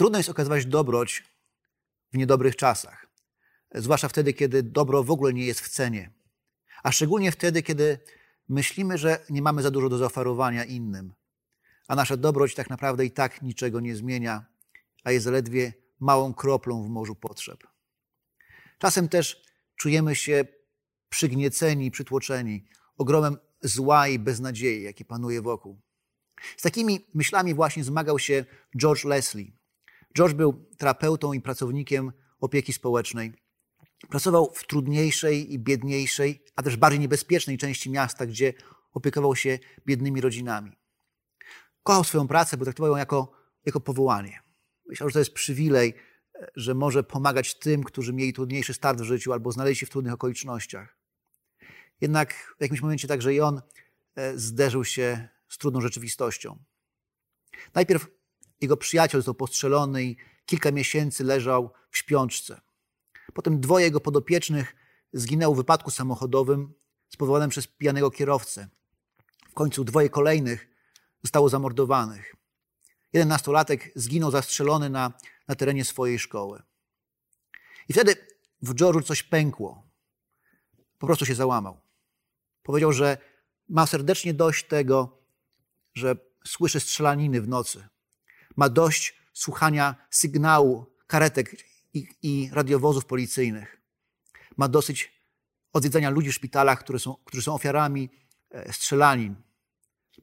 Trudno jest okazywać dobroć w niedobrych czasach, zwłaszcza wtedy, kiedy dobro w ogóle nie jest w cenie, a szczególnie wtedy, kiedy myślimy, że nie mamy za dużo do zaoferowania innym, a nasza dobroć tak naprawdę i tak niczego nie zmienia, a jest zaledwie małą kroplą w morzu potrzeb. Czasem też czujemy się przygnieceni, przytłoczeni ogromem zła i beznadziei, jakie panuje wokół. Z takimi myślami właśnie zmagał się George Leslie. George był terapeutą i pracownikiem opieki społecznej. Pracował w trudniejszej i biedniejszej, a też bardziej niebezpiecznej części miasta, gdzie opiekował się biednymi rodzinami. Kochał swoją pracę, bo traktował ją jako, jako powołanie. Myślał, że to jest przywilej, że może pomagać tym, którzy mieli trudniejszy start w życiu albo znaleźli się w trudnych okolicznościach. Jednak w jakimś momencie także i on e, zderzył się z trudną rzeczywistością. Najpierw jego przyjaciel został postrzelony i kilka miesięcy leżał w śpiączce. Potem dwoje jego podopiecznych zginęło w wypadku samochodowym spowodowanym przez pijanego kierowcę. W końcu dwoje kolejnych zostało zamordowanych. Jeden nastolatek zginął zastrzelony na, na terenie swojej szkoły. I wtedy w George'u coś pękło. Po prostu się załamał. Powiedział, że ma serdecznie dość tego, że słyszy strzelaniny w nocy. Ma dość słuchania sygnału karetek i, i radiowozów policyjnych. Ma dosyć odwiedzania ludzi w szpitalach, które są, którzy są ofiarami e, strzelanin.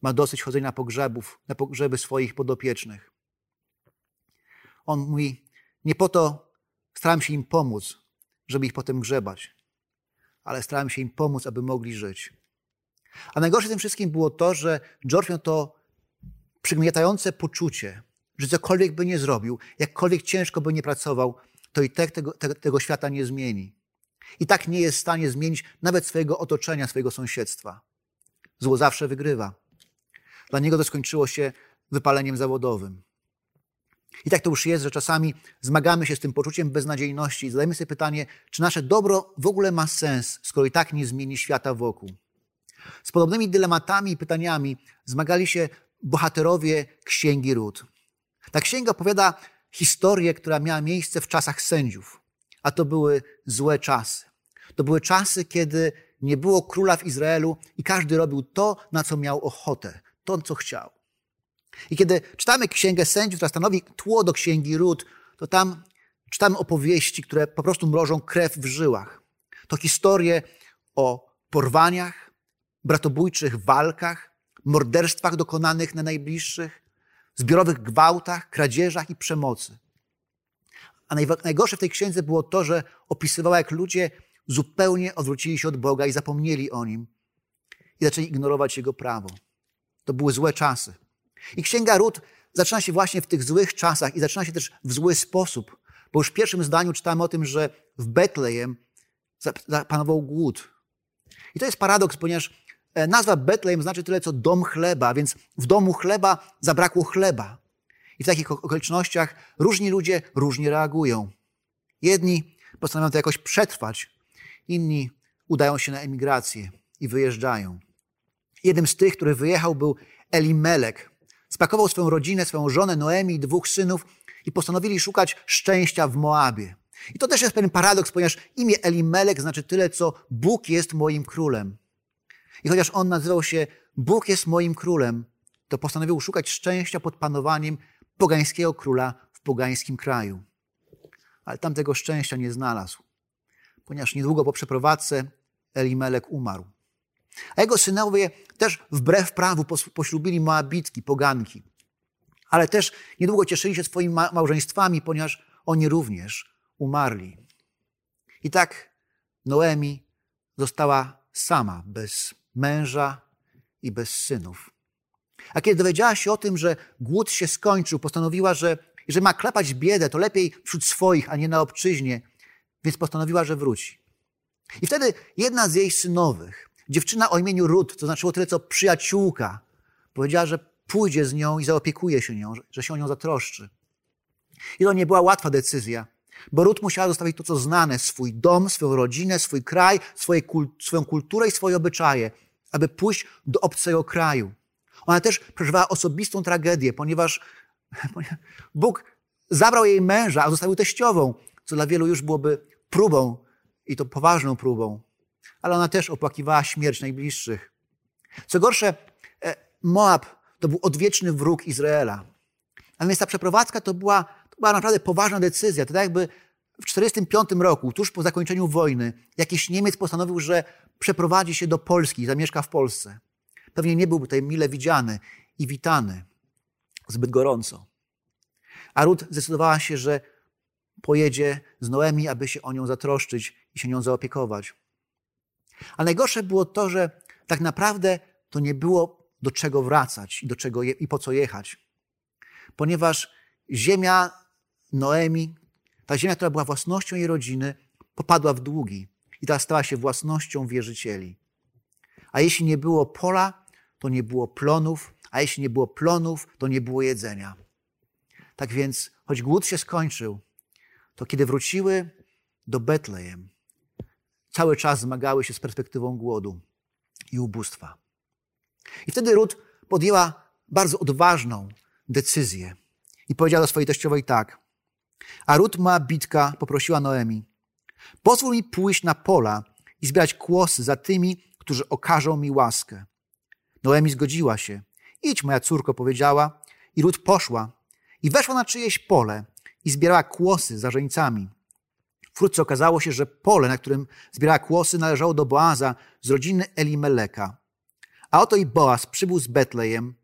Ma dosyć chodzenia na pogrzebów, na pogrzeby swoich podopiecznych. On mówi, nie po to starałem się im pomóc, żeby ich potem grzebać, ale starałem się im pomóc, aby mogli żyć. A najgorsze tym wszystkim było to, że George miał to przygniatające poczucie, że cokolwiek by nie zrobił, jakkolwiek ciężko by nie pracował, to i tak tego, tego, tego świata nie zmieni. I tak nie jest w stanie zmienić nawet swojego otoczenia, swojego sąsiedztwa. Zło zawsze wygrywa. Dla niego to skończyło się wypaleniem zawodowym. I tak to już jest, że czasami zmagamy się z tym poczuciem beznadziejności i zadajemy sobie pytanie, czy nasze dobro w ogóle ma sens, skoro i tak nie zmieni świata wokół. Z podobnymi dylematami i pytaniami zmagali się bohaterowie Księgi Ród. Ta księga opowiada historię, która miała miejsce w czasach sędziów, a to były złe czasy. To były czasy, kiedy nie było króla w Izraelu i każdy robił to, na co miał ochotę, to, co chciał. I kiedy czytamy Księgę Sędziów, która stanowi tło do Księgi Ród, to tam czytamy opowieści, które po prostu mrożą krew w żyłach. To historie o porwaniach, bratobójczych walkach, morderstwach dokonanych na najbliższych, zbiorowych gwałtach, kradzieżach i przemocy. A najgorsze w tej księdze było to, że opisywała, jak ludzie zupełnie odwrócili się od Boga i zapomnieli o Nim i zaczęli ignorować Jego prawo. To były złe czasy. I księga Rut zaczyna się właśnie w tych złych czasach i zaczyna się też w zły sposób, bo już w pierwszym zdaniu czytamy o tym, że w Betlejem zapanował głód. I to jest paradoks, ponieważ nazwa Betlejem znaczy tyle, co dom chleba, więc w domu chleba zabrakło chleba. I w takich okolicznościach różni ludzie różnie reagują. Jedni postanawiają to jakoś przetrwać, inni udają się na emigrację i wyjeżdżają. Jednym z tych, który wyjechał, był Elimelek. Spakował swoją rodzinę, swoją żonę Noemi i dwóch synów i postanowili szukać szczęścia w Moabie. I to też jest pewien paradoks, ponieważ imię Elimelek znaczy tyle, co Bóg jest moim królem. I chociaż on nazywał się Bóg jest moim królem, to postanowił szukać szczęścia pod panowaniem pogańskiego króla w pogańskim kraju. Ale tam tego szczęścia nie znalazł, ponieważ niedługo po przeprowadzce Elimelek umarł. A jego synowie też wbrew prawu poślubili Moabitki, poganki. Ale też niedługo cieszyli się swoimi małżeństwami, ponieważ oni również umarli. I tak Noemi została sama, bez męża i bez synów. A kiedy dowiedziała się o tym, że głód się skończył, postanowiła, że jeżeli ma klepać biedę, to lepiej wśród swoich, a nie na obczyźnie, więc postanowiła, że wróci. I wtedy jedna z jej synowych, dziewczyna o imieniu Rut, to znaczyło tyle co przyjaciółka, powiedziała, że pójdzie z nią i zaopiekuje się nią, że się o nią zatroszczy. I to nie była łatwa decyzja, bo Rut musiała zostawić to, co znane, swój dom, swoją rodzinę, swój kraj, swoje, swoją kulturę i swoje obyczaje, aby pójść do obcego kraju. Ona też przeżywała osobistą tragedię, ponieważ Bóg zabrał jej męża, a zostawił teściową, co dla wielu już byłoby próbą i to poważną próbą. Ale ona też opłakiwała śmierć najbliższych. Co gorsze, Moab to był odwieczny wróg Izraela. Więc ta przeprowadzka to była, to była naprawdę poważna decyzja. To tak jakby w 1945 roku, tuż po zakończeniu wojny, jakiś Niemiec postanowił, że przeprowadzi się do Polski, zamieszka w Polsce. Pewnie nie byłby tutaj mile widziany i witany zbyt gorąco. A Rut zdecydowała się, że pojedzie z Noemi, aby się o nią zatroszczyć i się nią zaopiekować. A najgorsze było to, że tak naprawdę to nie było do czego wracać i, do czego je, i po co jechać. Ponieważ ziemia Noemi, ta ziemia, która była własnością jej rodziny, popadła w długi i ta stała się własnością wierzycieli. A jeśli nie było pola, to nie było plonów, a jeśli nie było plonów, to nie było jedzenia. Tak więc, choć głód się skończył, to kiedy wróciły do Betlejem, cały czas zmagały się z perspektywą głodu i ubóstwa. I wtedy Rut podjęła bardzo odważną decyzję i powiedziała do swojej teściowej tak. A Rut bitka poprosiła Noemi, pozwól mi pójść na pola i zbierać kłosy za tymi, którzy okażą mi łaskę. Noemi zgodziła się. Idź, moja córko, powiedziała. I Rut poszła i weszła na czyjeś pole i zbierała kłosy za żeńcami. Wkrótce okazało się, że pole, na którym zbierała kłosy, należało do Boaza z rodziny Elimeleka. A oto i Boaz przybył z Betlejem.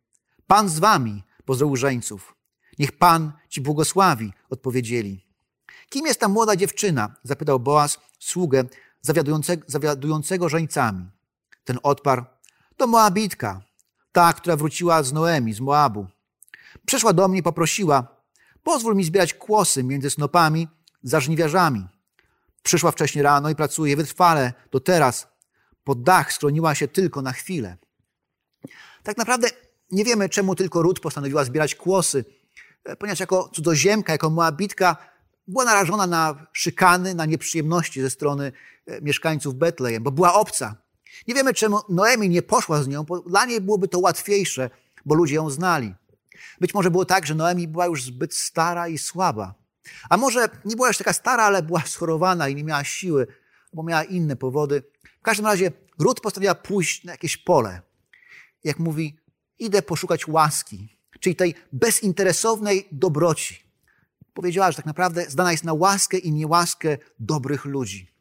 Pan z wami, pozdrowił żeńców. Niech Pan ci błogosławi, odpowiedzieli. Kim jest ta młoda dziewczyna? zapytał Boaz sługę zawiadującego, zawiadującego żeńcami. Ten odparł, to Moabitka, ta, która wróciła z Noemi, z Moabu. Przyszła do mnie i poprosiła, pozwól mi zbierać kłosy między snopami za żniwiarzami. Przyszła wcześniej rano i pracuje wytrwale do teraz. Pod dach skroniła się tylko na chwilę. Tak naprawdę nie wiemy, czemu tylko Rut postanowiła zbierać kłosy, ponieważ jako cudzoziemka, jako Moabitka była narażona na szykany, na nieprzyjemności ze strony e, mieszkańców Betlejem, bo była obca. Nie wiemy, czemu Noemi nie poszła z nią, bo dla niej byłoby to łatwiejsze, bo ludzie ją znali. Być może było tak, że Noemi była już zbyt stara i słaba. A może nie była już taka stara, ale była schorowana i nie miała siły, bo miała inne powody. W każdym razie Rut postanowiła pójść na jakieś pole. Jak mówi, idę poszukać łaski, czyli tej bezinteresownej dobroci. Powiedziała, że tak naprawdę zdana jest na łaskę i niełaskę dobrych ludzi.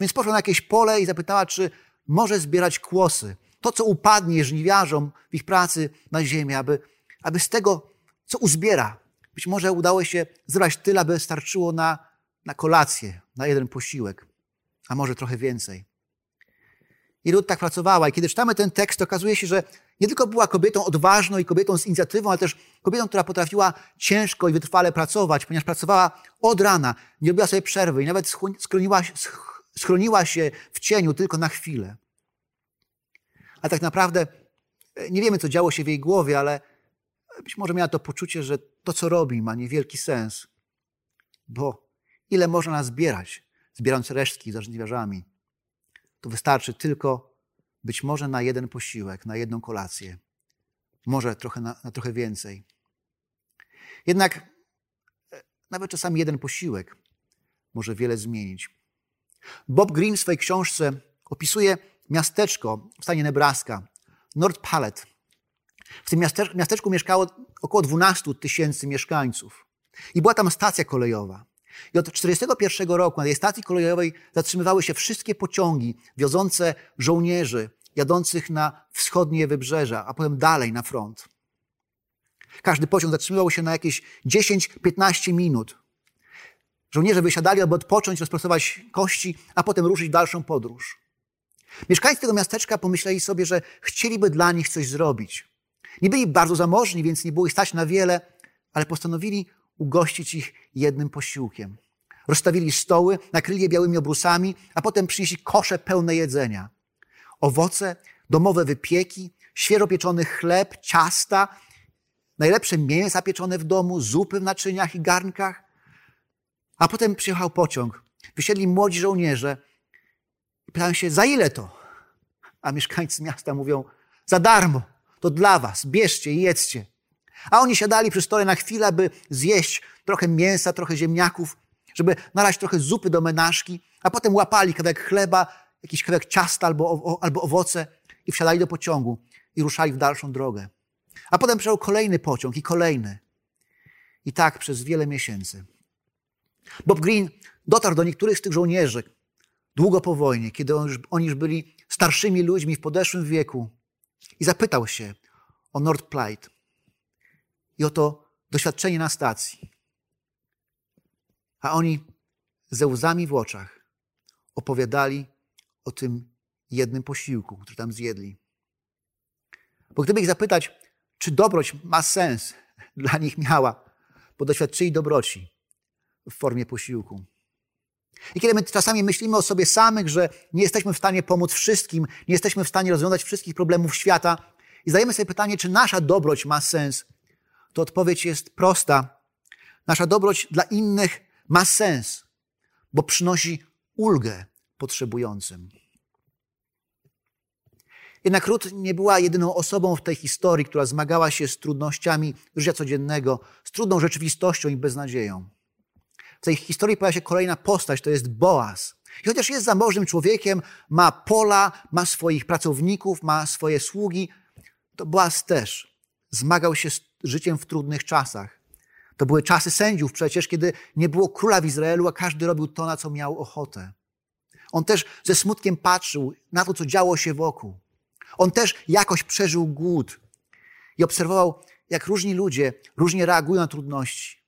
Więc poszła na jakieś pole i zapytała, czy może zbierać kłosy. To, co upadnie żniwiarzom w ich pracy na ziemię, aby, aby z tego, co uzbiera, być może udało się zebrać tyle, aby starczyło na, na kolację, na jeden posiłek, a może trochę więcej. I Rut tak pracowała. I kiedy czytamy ten tekst, okazuje się, że nie tylko była kobietą odważną i kobietą z inicjatywą, ale też kobietą, która potrafiła ciężko i wytrwale pracować, ponieważ pracowała od rana, nie robiła sobie przerwy i nawet schroniła, schroniła się w cieniu tylko na chwilę. A tak naprawdę e, nie wiemy, co działo się w jej głowie, ale być może miała to poczucie, że to, co robi, ma niewielki sens. Bo ile można zbierać, zbierając resztki za żniwiarzami? To wystarczy tylko być może na jeden posiłek, na jedną kolację. Może trochę na, na trochę więcej. Jednak e, nawet czasami jeden posiłek może wiele zmienić. Bob Green w swojej książce opisuje miasteczko w stanie Nebraska, North Pallet. W tym miasteczku mieszkało około 12 tysięcy mieszkańców. I była tam stacja kolejowa. I od 1941 roku na tej stacji kolejowej zatrzymywały się wszystkie pociągi wiozące żołnierzy jadących na wschodnie wybrzeża, a potem dalej na front. Każdy pociąg zatrzymywał się na jakieś 10-15 minut. Żołnierze wysiadali, aby odpocząć, rozpracować kości, a potem ruszyć w dalszą podróż. Mieszkańcy tego miasteczka pomyśleli sobie, że chcieliby dla nich coś zrobić. Nie byli bardzo zamożni, więc nie było ich stać na wiele, ale postanowili ugościć ich jednym posiłkiem. Rozstawili stoły, nakryli je białymi obrusami, a potem przynieśli kosze pełne jedzenia. Owoce, domowe wypieki, świeżo pieczony chleb, ciasta, najlepsze mięsa pieczone w domu, zupy w naczyniach i garnkach. A potem przyjechał pociąg. Wysiedli młodzi żołnierze i pytają się, za ile to? A mieszkańcy miasta mówią, za darmo, to dla was, bierzcie i jedzcie. A oni siadali przy stole na chwilę, by zjeść trochę mięsa, trochę ziemniaków, żeby nalać trochę zupy do menażki, a potem łapali kawałek chleba, jakiś kawałek ciasta albo, albo owoce i wsiadali do pociągu i ruszali w dalszą drogę. A potem przyjechał kolejny pociąg i kolejny. I tak przez wiele miesięcy. Bob Green dotarł do niektórych z tych żołnierzy długo po wojnie, kiedy oni już byli starszymi ludźmi w podeszłym wieku i zapytał się o Nord Plight i o to doświadczenie na stacji. A oni ze łzami w oczach opowiadali o tym jednym posiłku, który tam zjedli. Bo gdyby ich zapytać, czy dobroć ma sens, dla nich miała, bo doświadczyli dobroci w formie posiłku. I kiedy my czasami myślimy o sobie samych, że nie jesteśmy w stanie pomóc wszystkim, nie jesteśmy w stanie rozwiązać wszystkich problemów świata i zadajemy sobie pytanie, czy nasza dobroć ma sens, to odpowiedź jest prosta. Nasza dobroć dla innych ma sens, bo przynosi ulgę potrzebującym. Jednak Rut nie była jedyną osobą w tej historii, która zmagała się z trudnościami życia codziennego, z trudną rzeczywistością i beznadzieją. W tej historii pojawia się kolejna postać, to jest Boaz. I chociaż jest zamożnym człowiekiem, ma pola, ma swoich pracowników, ma swoje sługi, to Boaz też zmagał się z życiem w trudnych czasach. To były czasy sędziów przecież, kiedy nie było króla w Izraelu, a każdy robił to, na co miał ochotę. On też ze smutkiem patrzył na to, co działo się wokół. On też jakoś przeżył głód i obserwował, jak różni ludzie różnie reagują na trudności.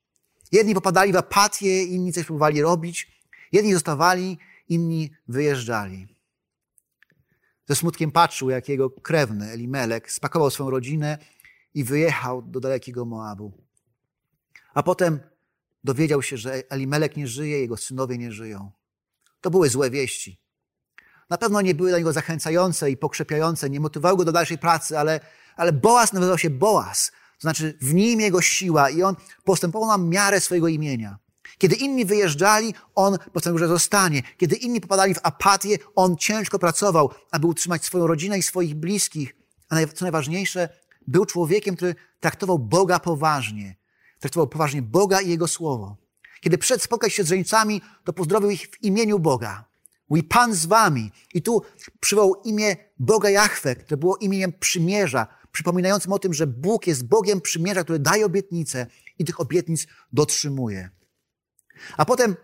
Jedni popadali w apatię, inni coś próbowali robić, jedni zostawali, inni wyjeżdżali. Ze smutkiem patrzył, jak jego krewny Elimelek spakował swoją rodzinę i wyjechał do dalekiego Moabu. A potem dowiedział się, że Elimelek nie żyje, jego synowie nie żyją. To były złe wieści. Na pewno nie były dla niego zachęcające i pokrzepiające, nie motywowały go do dalszej pracy, ale, ale Boaz nazywał się Boaz. To znaczy w nim jego siła i on postępował na miarę swojego imienia. Kiedy inni wyjeżdżali, on postanowił, że zostanie. Kiedy inni popadali w apatię, on ciężko pracował, aby utrzymać swoją rodzinę i swoich bliskich. A co najważniejsze, był człowiekiem, który traktował Boga poważnie. Traktował poważnie Boga i Jego Słowo. Kiedy przyszedł spotkać się z żeńcami, to pozdrowił ich w imieniu Boga. Mój Pan z wami. I tu przywołał imię Boga Jahwe, które było imieniem przymierza, przypominającym o tym, że Bóg jest Bogiem przymierza, który daje obietnice i tych obietnic dotrzymuje. A potem,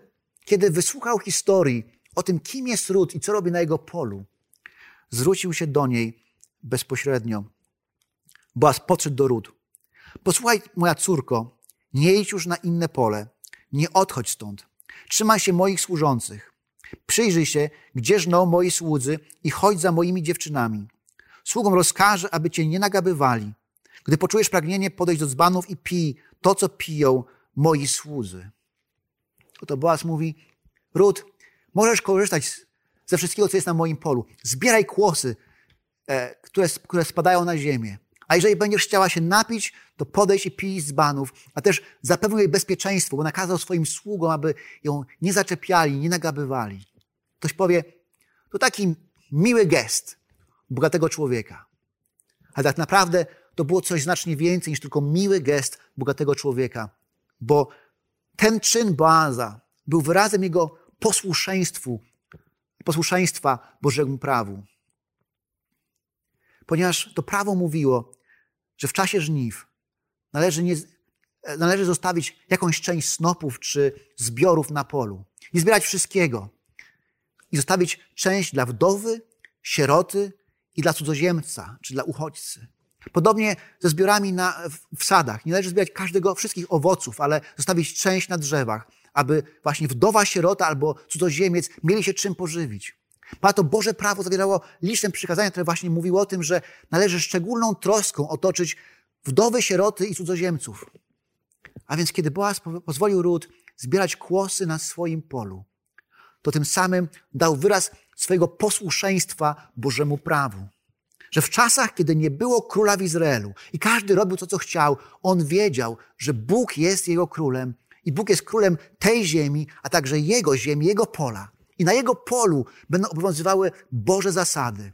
kiedy wysłuchał historii o tym, kim jest Ród i co robi na jego polu, zwrócił się do niej bezpośrednio. Boaz podszedł do Ród. Posłuchaj, moja córko, nie idź już na inne pole, nie odchodź stąd. Trzymaj się moich służących. Przyjrzyj się, gdzie żną moi słudzy i chodź za moimi dziewczynami. Sługom rozkażę, aby cię nie nagabywali. Gdy poczujesz pragnienie, podejdź do dzbanów i pij to, co piją moi słudzy. Oto Boaz mówi, Ród, możesz korzystać ze wszystkiego, co jest na moim polu. Zbieraj kłosy, e, które spadają na ziemię. A jeżeli będziesz chciała się napić, to podejdź i pij z banów, a też zapewnił jej bezpieczeństwo, bo nakazał swoim sługom, aby ją nie zaczepiali, nie nagabywali. Ktoś powie, to taki miły gest bogatego człowieka. Ale tak naprawdę to było coś znacznie więcej niż tylko miły gest bogatego człowieka, bo ten czyn Boaza był wyrazem jego posłuszeństwu, posłuszeństwa Bożemu prawu. Ponieważ to prawo mówiło, że w czasie żniw należy, nie, należy zostawić jakąś część snopów czy zbiorów na polu. Nie zbierać wszystkiego. I zostawić część dla wdowy, sieroty i dla cudzoziemca czy dla uchodźcy. Podobnie ze zbiorami na, w sadach. Nie należy zbierać każdego, wszystkich owoców, ale zostawić część na drzewach, aby właśnie wdowa, sierota albo cudzoziemiec mieli się czym pożywić. Ponadto Boże prawo zawierało liczne przykazania, które właśnie mówiły o tym, że należy szczególną troską otoczyć wdowy, sieroty i cudzoziemców. A więc kiedy Boaz pozwolił Ród zbierać kłosy na swoim polu, to tym samym dał wyraz swojego posłuszeństwa Bożemu prawu. Że w czasach, kiedy nie było króla w Izraelu i każdy robił to, co chciał, on wiedział, że Bóg jest jego królem i Bóg jest królem tej ziemi, a także jego ziemi, jego pola. I na jego polu będą obowiązywały Boże zasady.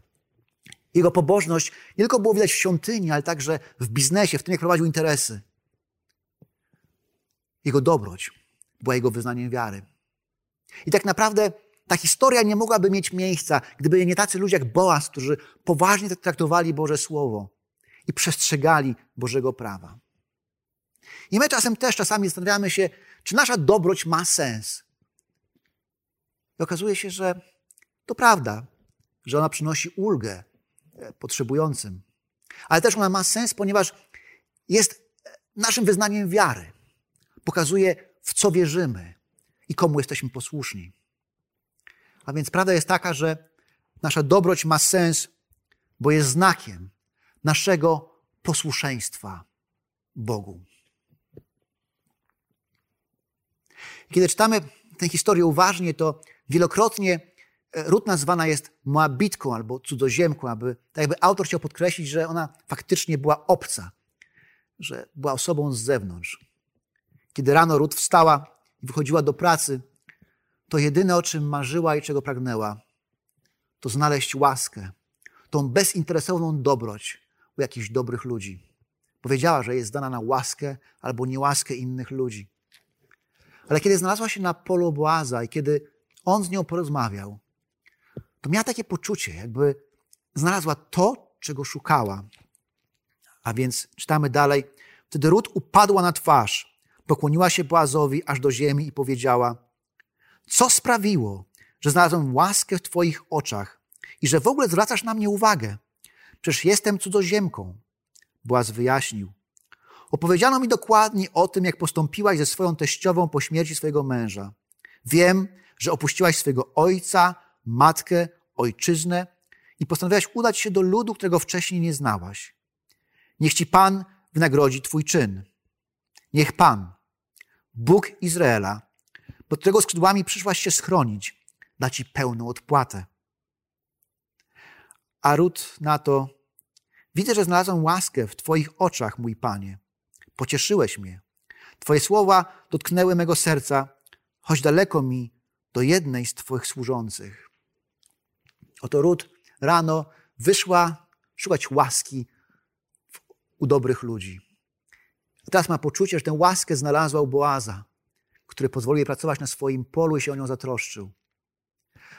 Jego pobożność nie tylko było widać w świątyni, ale także w biznesie, w tym, jak prowadził interesy. Jego dobroć była jego wyznaniem wiary. I tak naprawdę ta historia nie mogłaby mieć miejsca, gdyby nie tacy ludzie jak Boaz, którzy poważnie traktowali Boże Słowo i przestrzegali Bożego prawa. I my czasem też czasami zastanawiamy się, czy nasza dobroć ma sens. I okazuje się, że to prawda, że ona przynosi ulgę e, potrzebującym. Ale też ona ma sens, ponieważ jest naszym wyznaniem wiary. Pokazuje, w co wierzymy i komu jesteśmy posłuszni. A więc prawda jest taka, że nasza dobroć ma sens, bo jest znakiem naszego posłuszeństwa Bogu. Kiedy czytamy tę historię uważnie, to wielokrotnie e, Rut nazwana jest Moabitką albo cudzoziemką, aby tak jakby autor chciał podkreślić, że ona faktycznie była obca, że była osobą z zewnątrz. Kiedy rano Rut wstała i wychodziła do pracy, to jedyne, o czym marzyła i czego pragnęła, to znaleźć łaskę, tą bezinteresowną dobroć u jakichś dobrych ludzi. Powiedziała, że jest zdana na łaskę albo niełaskę innych ludzi. Ale kiedy znalazła się na polu Boaza i kiedy on z nią porozmawiał, to miała takie poczucie, jakby znalazła to, czego szukała. A więc czytamy dalej. Wtedy Rut upadła na twarz, pokłoniła się Boazowi aż do ziemi i powiedziała: Co sprawiło, że znalazłem łaskę w Twoich oczach i że w ogóle zwracasz na mnie uwagę? Przecież jestem cudzoziemką. Boaz wyjaśnił. Opowiedziano mi dokładnie o tym, jak postąpiłaś ze swoją teściową po śmierci swojego męża. Wiem, że opuściłaś swojego ojca, matkę, ojczyznę i postanowiłaś udać się do ludu, którego wcześniej nie znałaś. Niech ci Pan wynagrodzi Twój czyn. Niech Pan, Bóg Izraela, pod którego skrzydłami przyszłaś się schronić, da Ci pełną odpłatę. A Rut na to, widzę, że znalazłem łaskę w Twoich oczach, mój Panie. Pocieszyłeś mnie. Twoje słowa dotknęły mego serca, choć daleko mi do jednej z Twoich służących. Oto Rut rano wyszła szukać łaski u dobrych ludzi. Teraz ma poczucie, że tę łaskę znalazła u Boaza, który pozwolił jej pracować na swoim polu i się o nią zatroszczył.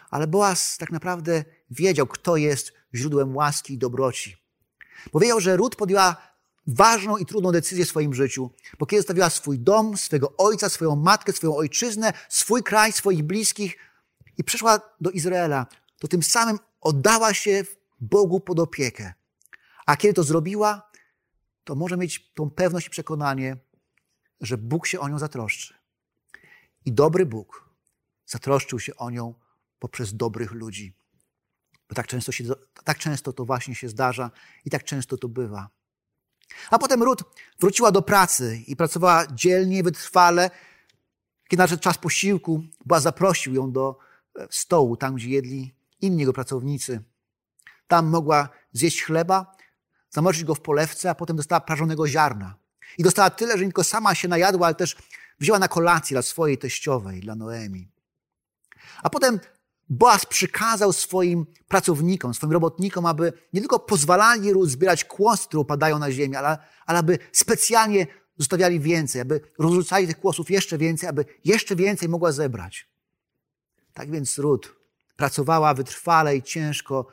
Ale Boaz tak naprawdę wiedział, kto jest źródłem łaski i dobroci. Powiedział, że Rut podjęła ważną i trudną decyzję w swoim życiu, bo kiedy zostawiła swój dom, swojego ojca, swoją matkę, swoją ojczyznę, swój kraj, swoich bliskich i przeszła do Izraela, to tym samym oddała się Bogu pod opiekę. A kiedy to zrobiła, to może mieć tą pewność i przekonanie, że Bóg się o nią zatroszczy. I dobry Bóg zatroszczył się o nią poprzez dobrych ludzi. Bo tak często, się, tak często to właśnie się zdarza i tak często to bywa. A potem Rut wróciła do pracy i pracowała dzielnie, wytrwale. Kiedy nadszedł czas posiłku, Boaz zaprosił ją do e, stołu, tam gdzie jedli inni jego pracownicy. Tam mogła zjeść chleba, zamoczyć go w polewce, a potem dostała prażonego ziarna. I dostała tyle, że nie tylko sama się najadła, ale też wzięła na kolację dla swojej teściowej, dla Noemi. A potem Boaz przykazał swoim pracownikom, swoim robotnikom, aby nie tylko pozwalali zbierać kłosy, które upadają na ziemię, ale, ale aby specjalnie zostawiali więcej, aby rozrzucali tych kłosów jeszcze więcej, aby jeszcze więcej mogła zebrać. Tak więc Rut pracowała wytrwale i ciężko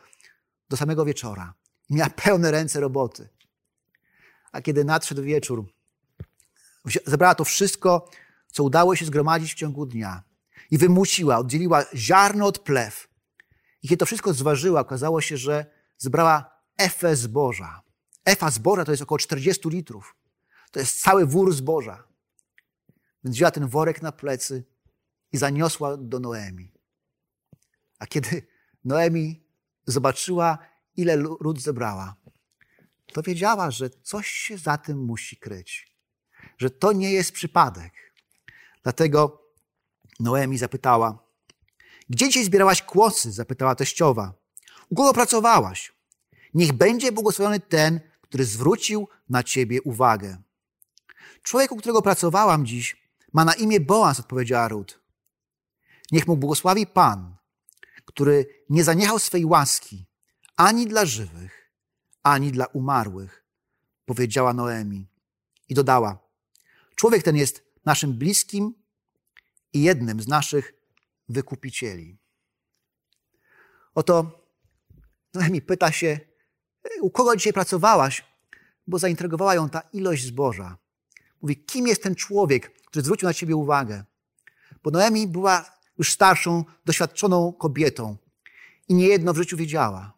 do samego wieczora. Miała pełne ręce roboty. A kiedy nadszedł wieczór, zebrała to wszystko, co udało się zgromadzić w ciągu dnia i wymusiła, oddzieliła ziarno od plew. I kiedy to wszystko zważyła, okazało się, że zebrała efę zboża. Efa zboża to jest około 40 litrów. To jest cały wór zboża. Więc wzięła ten worek na plecy i zaniosła do Noemi. A kiedy Noemi zobaczyła, ile lud zebrała, to wiedziała, że coś się za tym musi kryć, że to nie jest przypadek. Dlatego Noemi zapytała, gdzie dzisiaj zbierałaś kłosy? zapytała teściowa. U kogo pracowałaś? Niech będzie błogosławiony ten, który zwrócił na ciebie uwagę. Człowiek, u którego pracowałam dziś, ma na imię Boaz, odpowiedziała Rut. Niech mu błogosławi Pan, który nie zaniechał swej łaski ani dla żywych, ani dla umarłych, powiedziała Noemi. I dodała, człowiek ten jest naszym bliskim i jednym z naszych wykupicieli. Oto Noemi pyta się, u kogo dzisiaj pracowałaś? Bo zaintrygowała ją ta ilość zboża. Mówi, kim jest ten człowiek, który zwrócił na ciebie uwagę? Bo Noemi była już starszą, doświadczoną kobietą i niejedno w życiu wiedziała.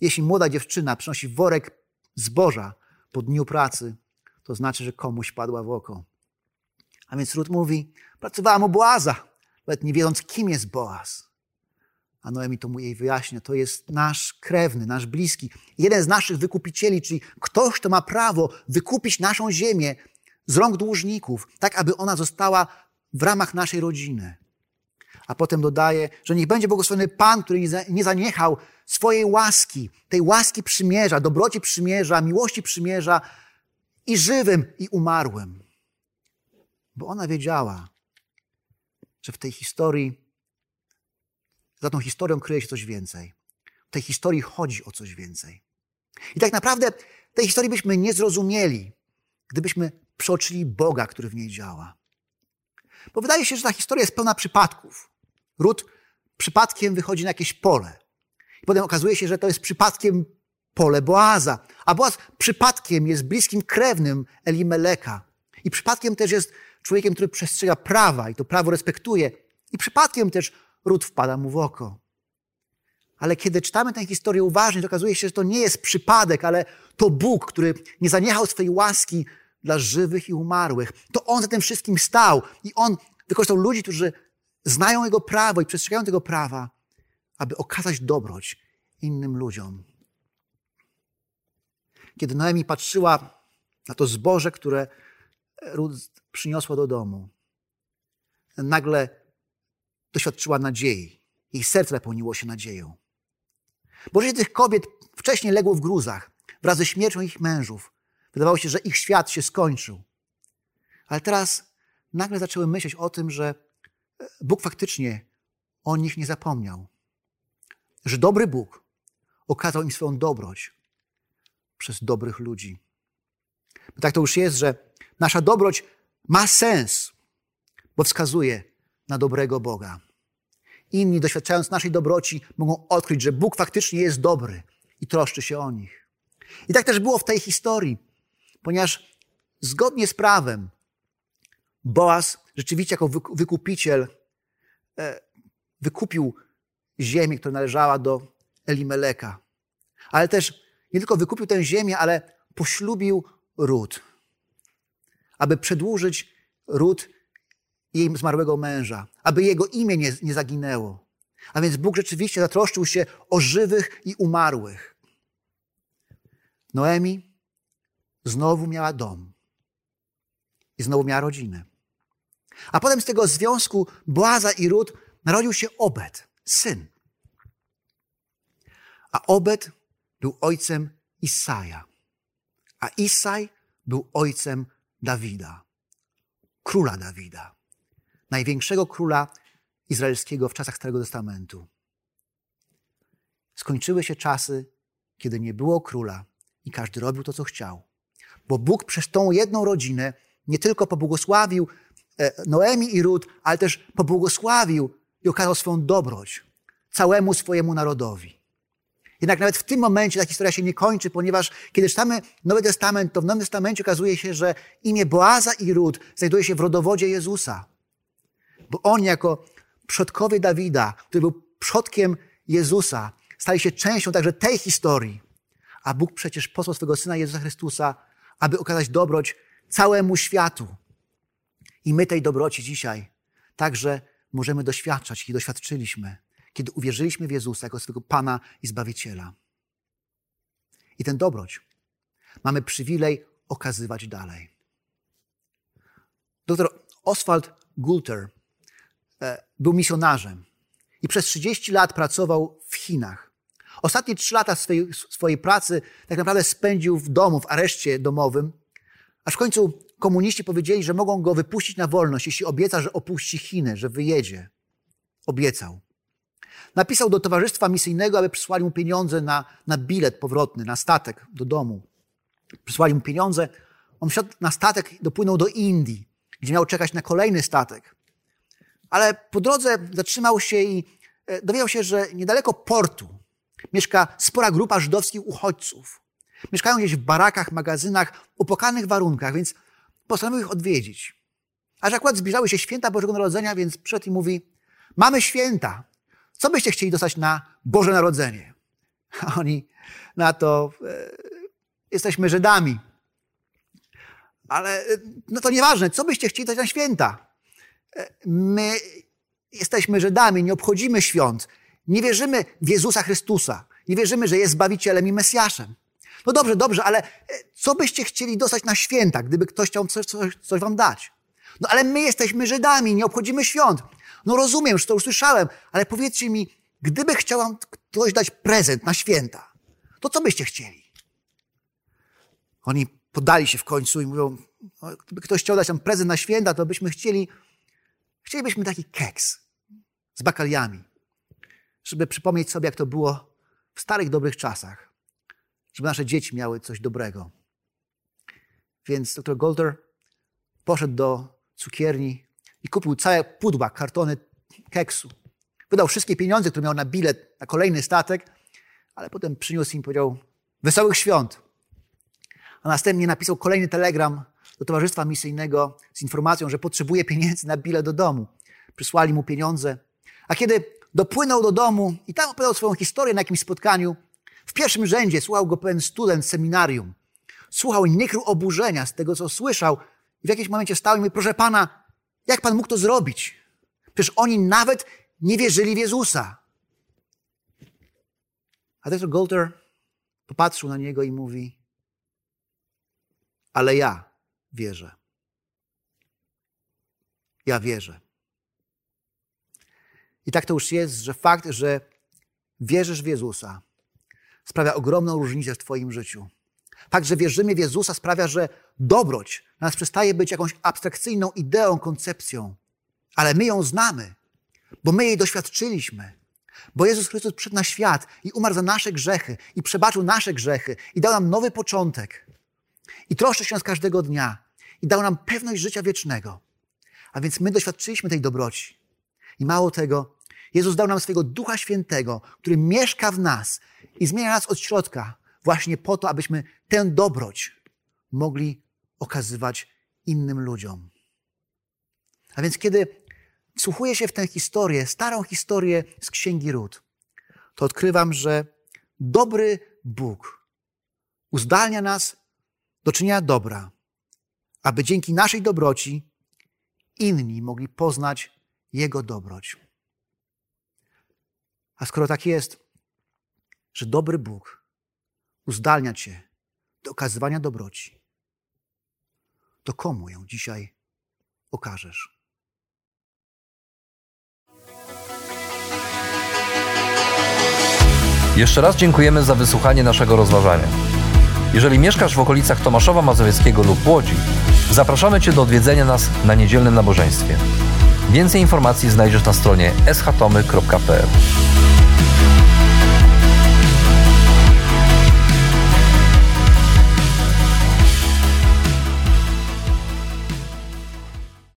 Jeśli młoda dziewczyna przynosi worek zboża po dniu pracy, to znaczy, że komuś padła w oko. A więc Rut mówi, pracowałam u Boaza, nawet nie wiedząc, kim jest Boaz. A Noemi to mu jej wyjaśnia, to jest nasz krewny, nasz bliski, jeden z naszych wykupicieli, czyli ktoś, kto ma prawo wykupić naszą ziemię z rąk dłużników, tak aby ona została w ramach naszej rodziny. A potem dodaje, że niech będzie błogosławiony Pan, który nie zaniechał swojej łaski, tej łaski przymierza, dobroci przymierza, miłości przymierza i żywym, i umarłym. Bo ona wiedziała, że w tej historii, za tą historią kryje się coś więcej. W tej historii chodzi o coś więcej. I tak naprawdę tej historii byśmy nie zrozumieli, gdybyśmy przeoczyli Boga, który w niej działa. Bo wydaje się, że ta historia jest pełna przypadków. Ród przypadkiem wychodzi na jakieś pole. I potem okazuje się, że to jest przypadkiem pole Boaza. A Boaz przypadkiem jest bliskim krewnym Elimeleka. I przypadkiem też jest człowiekiem, który przestrzega prawa i to prawo respektuje. I przypadkiem też ród wpada mu w oko. Ale kiedy czytamy tę historię uważnie, to okazuje się, że to nie jest przypadek, ale to Bóg, który nie zaniechał swojej łaski dla żywych i umarłych. To On za tym wszystkim stał i On wykorzystał ludzi, którzy znają Jego prawo i przestrzegają tego prawa, aby okazać dobroć innym ludziom. Kiedy Noemi patrzyła na to zboże, które Ruth przyniosła do domu, nagle doświadczyła nadziei. Jej serce napełniło się nadzieją. Bo życie tych kobiet wcześniej legło w gruzach wraz ze śmiercią ich mężów. Wydawało się, że ich świat się skończył. Ale teraz nagle zaczęły myśleć o tym, że Bóg faktycznie o nich nie zapomniał. Że dobry Bóg okazał im swoją dobroć przez dobrych ludzi. Bo tak to już jest, że nasza dobroć ma sens, bo wskazuje na dobrego Boga. Inni, doświadczając naszej dobroci, mogą odkryć, że Bóg faktycznie jest dobry i troszczy się o nich. I tak też było w tej historii, ponieważ zgodnie z prawem Boaz rzeczywiście jako wykupiciel e, wykupił ziemię, która należała do Elimeleka. Ale też nie tylko wykupił tę ziemię, ale poślubił ród, aby przedłużyć ród jej zmarłego męża, aby jego imię nie, nie zaginęło. A więc Bóg rzeczywiście zatroszczył się o żywych i umarłych. Noemi znowu miała dom i znowu miała rodzinę. A potem z tego związku Boaza i Rut narodził się Obed, syn. A Obed był ojcem Isaja, a Isaj był ojcem Dawida, króla Dawida, największego króla izraelskiego w czasach Starego Testamentu. Skończyły się czasy, kiedy nie było króla i każdy robił to, co chciał. Bo Bóg przez tą jedną rodzinę nie tylko pobłogosławił E, Noemi i Rut, ale też pobłogosławił i okazał swoją dobroć całemu swojemu narodowi. Jednak nawet w tym momencie ta historia się nie kończy, ponieważ kiedy czytamy Nowy Testament, to w Nowym Testamencie okazuje się, że imię Boaza i Rut znajduje się w rodowodzie Jezusa. Bo oni jako przodkowie Dawida, który był przodkiem Jezusa, stali się częścią także tej historii. A Bóg przecież posłał swego Syna Jezusa Chrystusa, aby okazać dobroć całemu światu. I my tej dobroci dzisiaj także możemy doświadczać i doświadczyliśmy, kiedy uwierzyliśmy w Jezusa jako swego Pana i Zbawiciela. I ten dobroć mamy przywilej okazywać dalej. Doktor Oswald Gulter e, był misjonarzem i przez 30 lat pracował w Chinach. Ostatnie trzy lata swojej, swojej pracy tak naprawdę spędził w domu, w areszcie domowym, aż w końcu komuniści powiedzieli, że mogą go wypuścić na wolność, jeśli obieca, że opuści Chiny, że wyjedzie. Obiecał. Napisał do towarzystwa misyjnego, aby przysłali mu pieniądze na, na bilet powrotny, na statek do domu. Przysłali mu pieniądze. On wsiadł na statek i dopłynął do Indii, gdzie miał czekać na kolejny statek. Ale po drodze zatrzymał się i e, dowiedział się, że niedaleko portu mieszka spora grupa żydowskich uchodźców. Mieszkają gdzieś w barakach, magazynach, upłakanych warunkach, więc postanowił ich odwiedzić. Aż akurat zbliżały się święta Bożego Narodzenia, więc przyszedł i mówi, mamy święta, co byście chcieli dostać na Boże Narodzenie? A oni na to, e, jesteśmy Żydami. Ale e, no to nieważne, co byście chcieli dostać na święta? E, my jesteśmy Żydami, nie obchodzimy świąt. Nie wierzymy w Jezusa Chrystusa. Nie wierzymy, że jest Zbawicielem i Mesjaszem. No dobrze, dobrze, ale co byście chcieli dostać na święta, gdyby ktoś chciał coś, coś, coś wam dać? No ale my jesteśmy Żydami, nie obchodzimy świąt. No rozumiem, że to usłyszałem, ale powiedzcie mi, gdyby chciał wam ktoś dać prezent na święta, to co byście chcieli? Oni podali się w końcu i mówią, no, gdyby ktoś chciał dać nam prezent na święta, to byśmy chcieli, chcielibyśmy taki keks z bakaliami, żeby przypomnieć sobie, jak to było w starych, dobrych czasach, żeby nasze dzieci miały coś dobrego. Więc dr Golder poszedł do cukierni i kupił całe pudła, kartony keksu. Wydał wszystkie pieniądze, które miał na bilet na kolejny statek, ale potem przyniósł im powiedział wesołych świąt. A następnie napisał kolejny telegram do Towarzystwa Misyjnego z informacją, że potrzebuje pieniędzy na bilet do domu. Przysłali mu pieniądze. A kiedy dopłynął do domu i tam opowiadał swoją historię na jakimś spotkaniu, w pierwszym rzędzie słuchał go pewien student seminarium. Słuchał i nie krył oburzenia z tego, co słyszał. I w jakimś momencie stał i mówi, proszę pana, jak pan mógł to zrobić? Przecież oni nawet nie wierzyli w Jezusa. A dr Golter popatrzył na niego i mówi, ale ja wierzę. Ja wierzę. I tak to już jest, że fakt, że wierzysz w Jezusa, sprawia ogromną różnicę w Twoim życiu. Fakt, że wierzymy w Jezusa sprawia, że dobroć dla nas przestaje być jakąś abstrakcyjną ideą, koncepcją, ale my ją znamy, bo my jej doświadczyliśmy. Bo Jezus Chrystus przyszedł na świat i umarł za nasze grzechy i przebaczył nasze grzechy i dał nam nowy początek. I troszczy się z każdego dnia i dał nam pewność życia wiecznego. A więc my doświadczyliśmy tej dobroci. I mało tego, Jezus dał nam swojego Ducha Świętego, który mieszka w nas i zmienia nas od środka, właśnie po to, abyśmy tę dobroć mogli okazywać innym ludziom. A więc kiedy wsłuchuję się w tę historię, starą historię z Księgi Ród, to odkrywam, że dobry Bóg uzdalnia nas do czynienia dobra, aby dzięki naszej dobroci inni mogli poznać Jego dobroć. A skoro tak jest, że dobry Bóg uzdalnia Cię do okazywania dobroci, to komu ją dzisiaj okażesz? Jeszcze raz dziękujemy za wysłuchanie naszego rozważania. Jeżeli mieszkasz w okolicach Tomaszowa Mazowieckiego lub Łodzi, zapraszamy Cię do odwiedzenia nas na niedzielnym nabożeństwie. Więcej informacji znajdziesz na stronie schatomy.pl.